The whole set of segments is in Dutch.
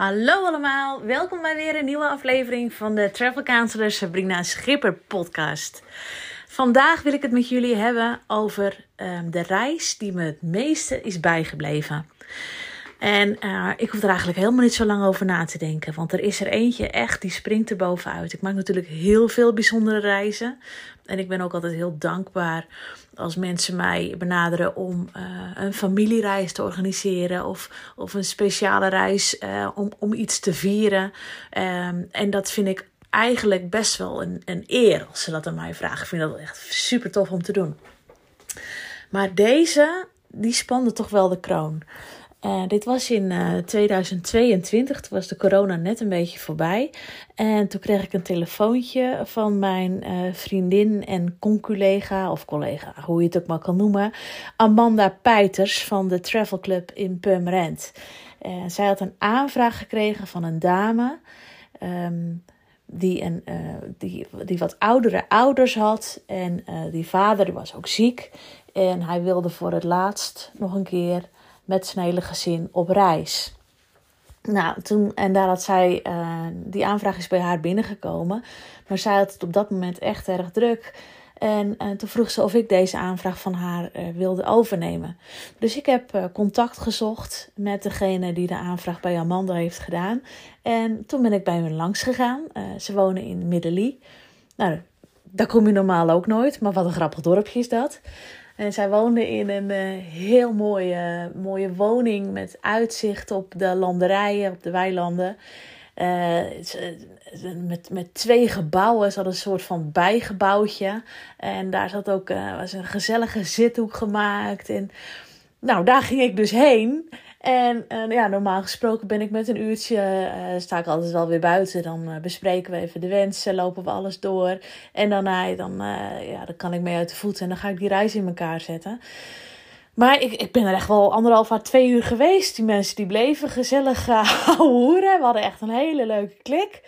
Hallo allemaal, welkom bij weer een nieuwe aflevering van de Travel Counselor Sabrina Schipper podcast. Vandaag wil ik het met jullie hebben over um, de reis die me het meeste is bijgebleven. En uh, ik hoef er eigenlijk helemaal niet zo lang over na te denken. Want er is er eentje echt, die springt er bovenuit. Ik maak natuurlijk heel veel bijzondere reizen. En ik ben ook altijd heel dankbaar als mensen mij benaderen om uh, een familiereis te organiseren. Of, of een speciale reis uh, om, om iets te vieren. Um, en dat vind ik eigenlijk best wel een, een eer als ze dat aan mij vragen. Ik vind dat echt super tof om te doen. Maar deze, die spande toch wel de kroon. Uh, dit was in uh, 2022, toen was de corona net een beetje voorbij. En toen kreeg ik een telefoontje van mijn uh, vriendin en conculega, of collega, hoe je het ook maar kan noemen, Amanda Peiters van de Travel Club in Purmerend. zij had een aanvraag gekregen van een dame. Um, die, een, die, die wat oudere ouders had. En die vader was ook ziek. En hij wilde voor het laatst nog een keer met zijn hele gezin op reis. Nou, toen, en daar had zij, uh, die aanvraag is bij haar binnengekomen. Maar zij had het op dat moment echt erg druk. En uh, toen vroeg ze of ik deze aanvraag van haar uh, wilde overnemen. Dus ik heb contact gezocht met degene die de aanvraag bij Amanda heeft gedaan. En toen ben ik bij hun langs gegaan. ze wonen in Middelie. Nou, daar kom je normaal ook nooit, maar wat een grappig dorpje is dat. En zij woonde in een uh, heel mooie, mooie woning met uitzicht op de landerijen, op de weilanden. Uh, met, met twee gebouwen. Ze hadden een soort van bijgebouwtje. En daar zat ook uh, was een gezellige zithoek gemaakt. En nou, daar ging ik dus heen. En uh, ja, normaal gesproken ben ik met een uurtje, uh, sta ik altijd wel weer buiten. Dan uh, bespreken we even de wensen, lopen we alles door. En daarna dan, ja, dan kan ik mee uit de voeten en dan ga ik die reis in elkaar zetten. Maar ik, ik ben er echt wel anderhalf à twee uur geweest. Die mensen die bleven gezellig hoeren. We hadden echt een hele leuke klik.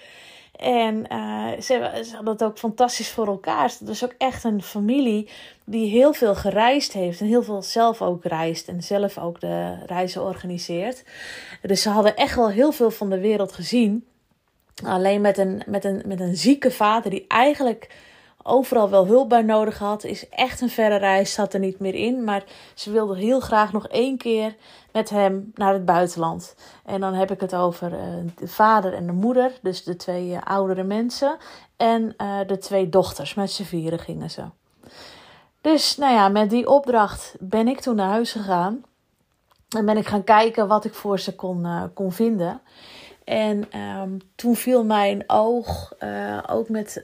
En uh, ze, ze, hadden het ook fantastisch voor elkaar. Het is ook echt een familie die heel veel gereisd heeft. En heel veel zelf ook reist. En zelf ook de reizen organiseert. Dus ze hadden echt wel heel veel van de wereld gezien. Alleen met een, met een, met een zieke vader die eigenlijk overal wel hulp bij nodig had. Is echt een verre reis, zat er niet meer in. Maar ze wilde heel graag nog één keer met hem naar het buitenland. En dan heb ik het over uh, de vader en de moeder, dus de twee uh, oudere mensen. En uh, de twee dochters, met z'n vieren gingen ze. Dus nou ja, met die opdracht ben ik toen naar huis gegaan. En ben ik gaan kijken wat ik voor ze kon, kon vinden. En um, toen viel mijn oog ook met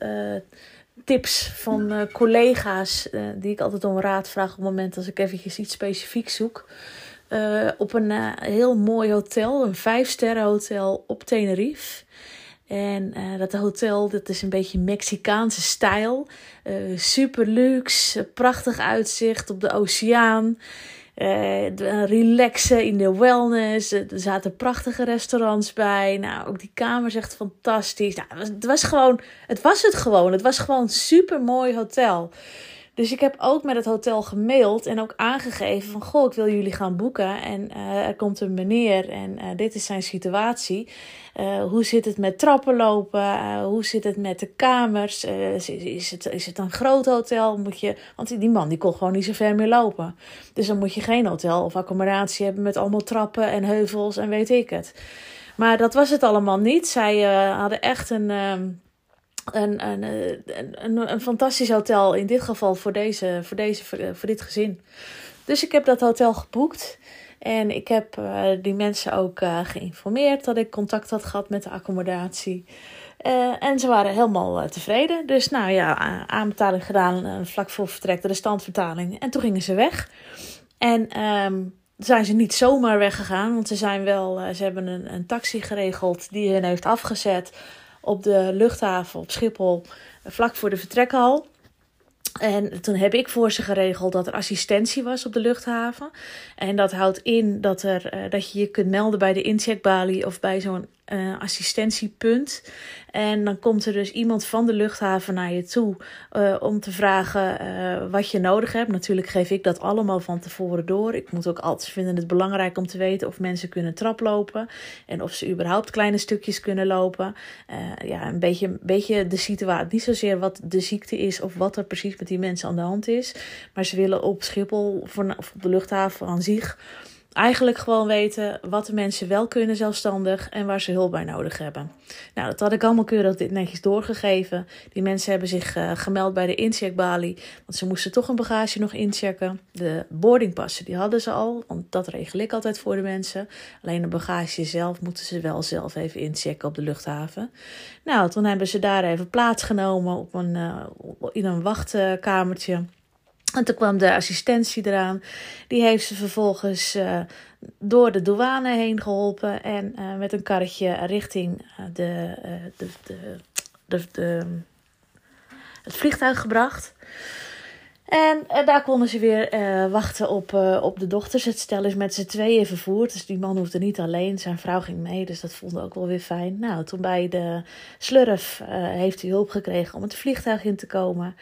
tips van uh, collega's uh, die ik altijd om raad vraag op het moment als ik eventjes iets specifieks zoek. Uh, op een heel mooi hotel, een vijfsterren hotel op Tenerife. En dat hotel, dat is een beetje Mexicaanse stijl. super luxe, prachtig uitzicht op de oceaan. Uh, relaxen in de wellness. Er zaten prachtige restaurants bij. Nou, ook die kamer echt fantastisch. Nou, het, was, het was gewoon, het was het gewoon. Het was gewoon een super mooi hotel. Dus ik heb ook met het hotel gemaild en ook aangegeven van... Goh, ik wil jullie gaan boeken en uh, er komt een meneer en uh, dit is zijn situatie. Uh, hoe zit het met trappenlopen? hoe zit het met de kamers? Is, is, het, is het een groot hotel? Moet je, want die man die kon gewoon niet zo ver meer lopen. Dus dan moet je geen hotel of accommodatie hebben met allemaal trappen en heuvels en weet ik het. Maar dat was het allemaal niet. Zij hadden echt een... Ehm, een, een, een, fantastisch hotel. In dit geval voor, deze, voor, deze, voor, dit gezin. Dus ik heb dat hotel geboekt. En ik heb uh, die mensen ook uh, geïnformeerd dat ik contact had gehad met de accommodatie. En ze waren helemaal tevreden. Dus nou ja, aanbetaling gedaan, vlak voor vertrek de standvertaling. En toen gingen ze weg. En um, zijn ze niet zomaar weggegaan, want ze zijn wel, ze hebben een, een taxi geregeld die hen heeft afgezet op de luchthaven op Schiphol, vlak voor de vertrekhal. En toen heb ik voor ze geregeld dat er assistentie was op de luchthaven. En dat houdt in dat, er, dat je je kunt melden bij de incheckbalie of bij zo'n uh, assistentiepunt. En dan komt er dus iemand van de luchthaven naar je toe uh, om te vragen uh, wat je nodig hebt. Natuurlijk geef ik dat allemaal van tevoren door. Ik moet ook altijd vinden het belangrijk om te weten of mensen kunnen traplopen en of ze überhaupt kleine stukjes kunnen lopen. ja, een beetje, een beetje de situatie. Niet zozeer wat de ziekte is of wat er precies met die mensen aan de hand is. Maar ze willen op Schiphol of op de luchthaven aan zich eigenlijk gewoon weten wat de mensen wel kunnen zelfstandig en waar ze hulp bij nodig hebben. Nou, dat had ik allemaal keurig dit netjes doorgegeven. Die mensen hebben zich uh, gemeld bij de incheckbalie, want ze moesten toch een bagage nog inchecken. De boardingpassen, die hadden ze al, want dat regel ik altijd voor de mensen. Alleen de bagage zelf moeten ze wel zelf even inchecken op de luchthaven. Nou, toen hebben ze daar even plaatsgenomen op een, uh, in een wachtkamertje. En toen kwam de assistentie eraan. Die heeft ze vervolgens uh, door de douane heen geholpen. En uh, met een karretje richting uh, de, de, de, de, de, het vliegtuig gebracht. En daar konden ze weer wachten op, op de dochters. Het stel is met z'n tweeën vervoerd. Dus die man hoefde niet alleen. Zijn vrouw ging mee. Dus dat vond ik ook wel weer fijn. Nou, toen bij de slurf heeft hij hulp gekregen om het vliegtuig in te komen.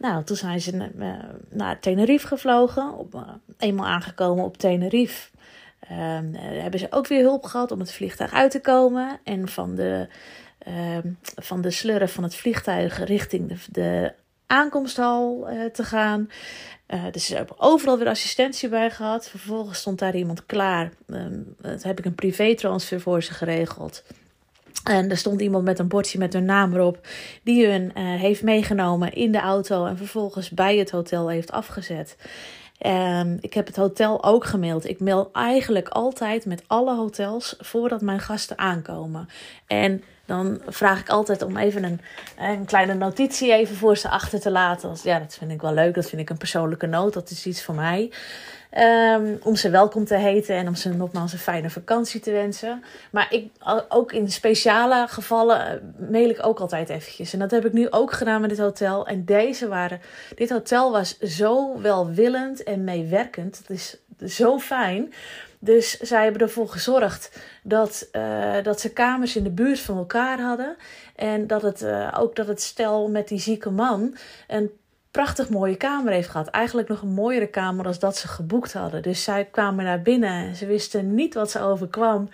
Nou, toen zijn ze uh, naar Tenerife gevlogen. Uh, eenmaal aangekomen op Tenerife. Uh, hebben ze ook weer hulp gehad om het vliegtuig uit te komen. En van de, ehm, van de slurren van het vliegtuig richting de, de aankomsthal te gaan. dus ze hebben overal weer assistentie bij gehad. Vervolgens stond daar iemand klaar. Um, heb ik een privé-transfer voor ze geregeld. En er stond iemand met een bordje met hun naam erop, die hun uh, heeft meegenomen in de auto en vervolgens bij het hotel heeft afgezet. Um, ik heb het hotel ook gemaild. Ik mail eigenlijk altijd met alle hotels voordat mijn gasten aankomen. En dan vraag ik altijd om even een, een kleine notitie even voor ze achter te laten. Ja, dat vind ik wel leuk. Dat vind ik een persoonlijke noot. Dat is iets voor mij. Um, om ze welkom te heten en om ze nogmaals een fijne vakantie te wensen. Maar ik, ook in speciale gevallen eh, mail ik ook altijd eventjes. En dat heb ik nu ook gedaan met dit hotel. En deze waren, dit hotel was zo welwillend en meewerkend. Het is zo fijn. Dus zij hebben ervoor gezorgd dat, uh, dat ze kamers in de buurt van elkaar hadden. En dat het, uh, ook dat het stel met die zieke man een prachtig mooie kamer heeft gehad. Eigenlijk nog een mooiere kamer dan dat ze geboekt hadden. Dus zij kwamen naar binnen en ze wisten niet wat ze overkwam.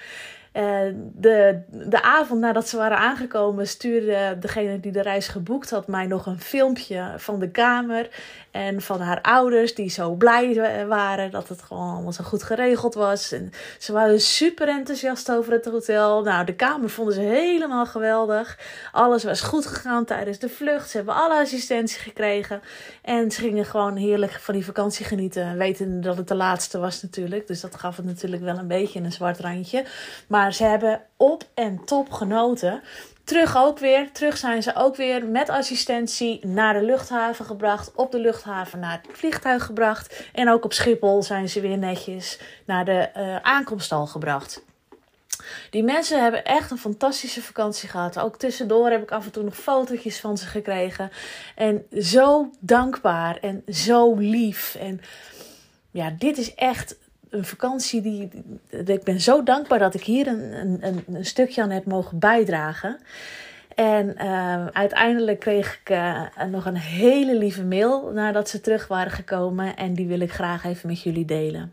Uh, de, de avond nadat ze waren aangekomen, stuurde degene die de reis geboekt had mij nog een filmpje van de kamer. En van haar ouders, die zo blij waren dat het gewoon allemaal zo goed geregeld was. En ze waren super enthousiast over het hotel. Nou, de kamer vonden ze helemaal geweldig. Alles was goed gegaan tijdens de vlucht. Ze hebben alle assistentie gekregen. En ze gingen gewoon heerlijk van die vakantie genieten. Weten dat het de laatste was natuurlijk. Dus dat gaf het natuurlijk wel een beetje een zwart randje. Maar ze hebben op en top genoten. Terug ook weer. Terug zijn ze ook weer met assistentie naar de luchthaven gebracht. Op de luchthaven naar het vliegtuig gebracht. En ook op Schiphol zijn ze weer netjes naar de uh, gebracht. Die mensen hebben echt een fantastische vakantie gehad. Ook tussendoor heb ik af en toe nog fotootjes van ze gekregen. En zo dankbaar en zo lief. En ja, dit is echt een vakantie die. Ik ben zo dankbaar dat ik hier een, een, een stukje aan heb mogen bijdragen. En uh, uiteindelijk kreeg ik uh, nog een hele lieve mail nadat ze terug waren gekomen. En die wil ik graag even met jullie delen.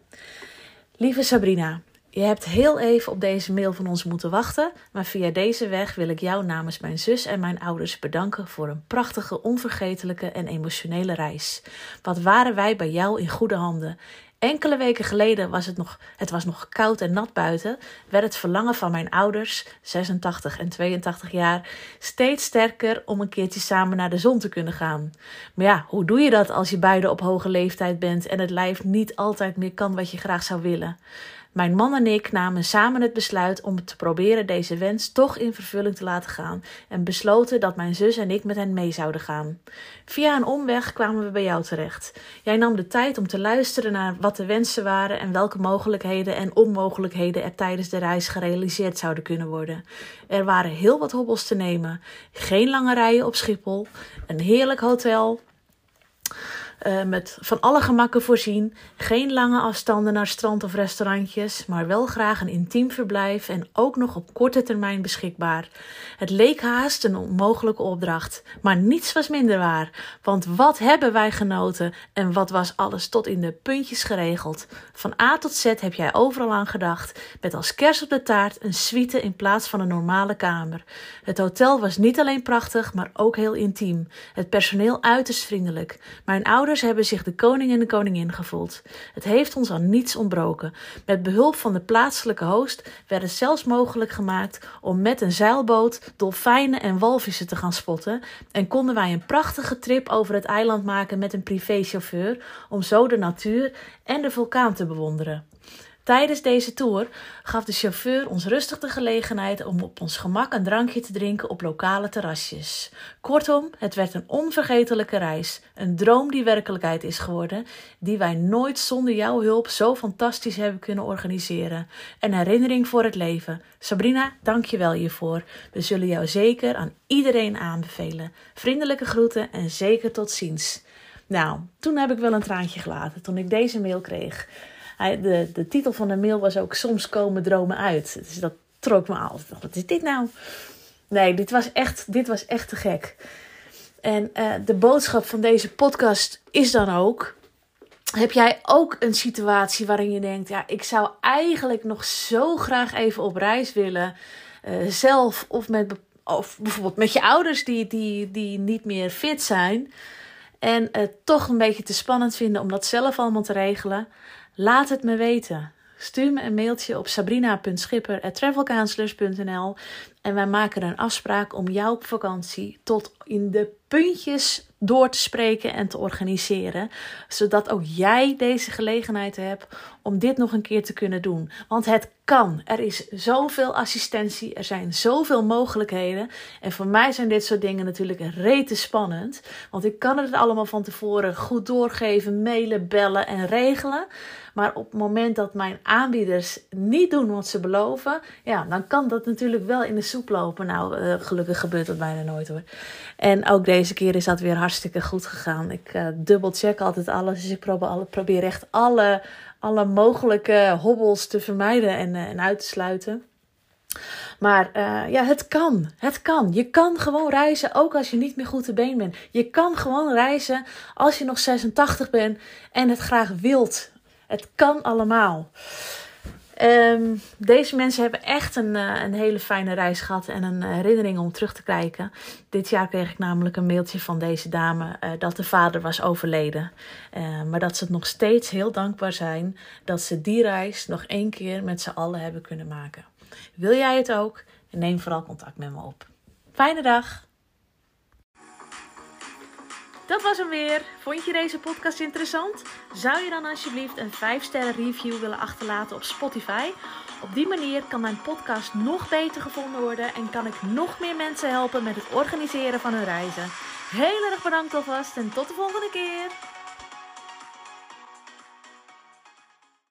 Lieve Sabrina, je hebt heel even op deze mail van ons moeten wachten, maar via deze weg wil ik jou namens mijn zus en mijn ouders bedanken voor een prachtige, onvergetelijke en emotionele reis. Wat waren wij bij jou in goede handen? Enkele weken geleden was het nog, het was nog koud en nat buiten, werd het verlangen van mijn ouders, 86 en 82 jaar, steeds sterker om een keertje samen naar de zon te kunnen gaan. Maar ja, hoe doe je dat als je beide op hoge leeftijd bent en het lijf niet altijd meer kan wat je graag zou willen? Mijn man en ik namen samen het besluit om te proberen deze wens toch in vervulling te laten gaan en besloten dat mijn zus en ik met hen mee zouden gaan. Via een omweg kwamen we bij jou terecht. Jij nam de tijd om te luisteren naar wat de wensen waren en welke mogelijkheden en onmogelijkheden er tijdens de reis gerealiseerd zouden kunnen worden. Er waren heel wat hobbels te nemen. Geen lange rijen op Schiphol, een heerlijk hotel uh, met van alle gemakken voorzien. Geen lange afstanden naar strand of restaurantjes, maar wel graag een intiem verblijf en ook nog op korte termijn beschikbaar. Het leek haast een onmogelijke opdracht, maar niets was minder waar. Want wat hebben wij genoten en wat was alles tot in de puntjes geregeld. Van A tot Z heb jij overal aan gedacht, met als kers op de taart een suite in plaats van een normale kamer. Het hotel was niet alleen prachtig, maar ook heel intiem. Het personeel uiterst vriendelijk. Mijn ouders hebben zich de koning en de koningin gevoeld. Het heeft ons aan niets ontbroken. Met behulp van de plaatselijke host werd het zelfs mogelijk gemaakt om met een zeilboot dolfijnen en walvissen te gaan spotten en konden wij een prachtige trip over het eiland maken met een privéchauffeur om zo de natuur en de vulkaan te bewonderen. Tijdens deze tour gaf de chauffeur ons rustig de gelegenheid om op ons gemak een drankje te drinken op lokale terrasjes. Kortom, het werd een onvergetelijke reis, een droom die werkelijkheid is geworden, die wij nooit zonder jouw hulp zo fantastisch hebben kunnen organiseren. Een herinnering voor het leven. Sabrina, dank je wel hiervoor. We zullen jou zeker aan iedereen aanbevelen. Vriendelijke groeten en zeker tot ziens. Nou, toen heb ik wel een traantje gelaten toen ik deze mail kreeg. De, de titel van de mail was ook Soms komen dromen uit. Dus dat trok me aan. Wat is dit nou? Nee, dit was echt, dit was echt te gek. En uh, de boodschap van deze podcast is dan ook. Heb jij ook een situatie waarin je denkt: ja, ik zou eigenlijk nog zo graag even op reis willen, uh, zelf of met of bijvoorbeeld met je ouders die, die, die niet meer fit zijn en het toch een beetje te spannend vinden om dat zelf allemaal te regelen? Laat het me weten. Stuur me een mailtje op sabrina.schipper.travelcounselors.nl en wij maken een afspraak om jouw vakantie tot in de puntjes door te spreken en te organiseren. Zodat ook jij deze gelegenheid hebt om dit nog een keer te kunnen doen. Want het kan. Er is zoveel assistentie. Er zijn zoveel mogelijkheden. En voor mij zijn dit soort dingen natuurlijk rete spannend. Want ik kan het allemaal van tevoren goed doorgeven, mailen, bellen en regelen. Maar op het moment dat mijn aanbieders niet doen wat ze beloven, ja, dan kan dat natuurlijk wel in de soep lopen. Nou, uh, gelukkig gebeurt dat bijna nooit hoor. En ook deze keer is dat weer hartstikke goed gegaan. Ik uh, dubbelcheck altijd alles. Dus ik probeer, alle, probeer echt alle, alle mogelijke hobbels te vermijden en, uh, en uit te sluiten. Maar uh, ja, het kan. Het kan. Je kan gewoon reizen, ook als je niet meer goed te been bent. Je kan gewoon reizen als je nog 86 bent en het graag wilt. Het kan allemaal. Um, deze mensen hebben echt een, uh, een hele fijne reis gehad en een herinnering om terug te kijken. Dit jaar kreeg ik namelijk een mailtje van deze dame uh, dat de vader was overleden. Maar dat ze het nog steeds heel dankbaar zijn dat ze die reis nog één keer met z'n allen hebben kunnen maken. Wil jij het ook? Neem vooral contact met me op. Fijne dag! Dat was hem weer. Vond je deze podcast interessant? Zou je dan alsjeblieft een 5 sterren review willen achterlaten op Spotify? Op die manier kan mijn podcast nog beter gevonden worden en kan ik nog meer mensen helpen met het organiseren van hun reizen. Heel erg bedankt alvast en tot de volgende keer.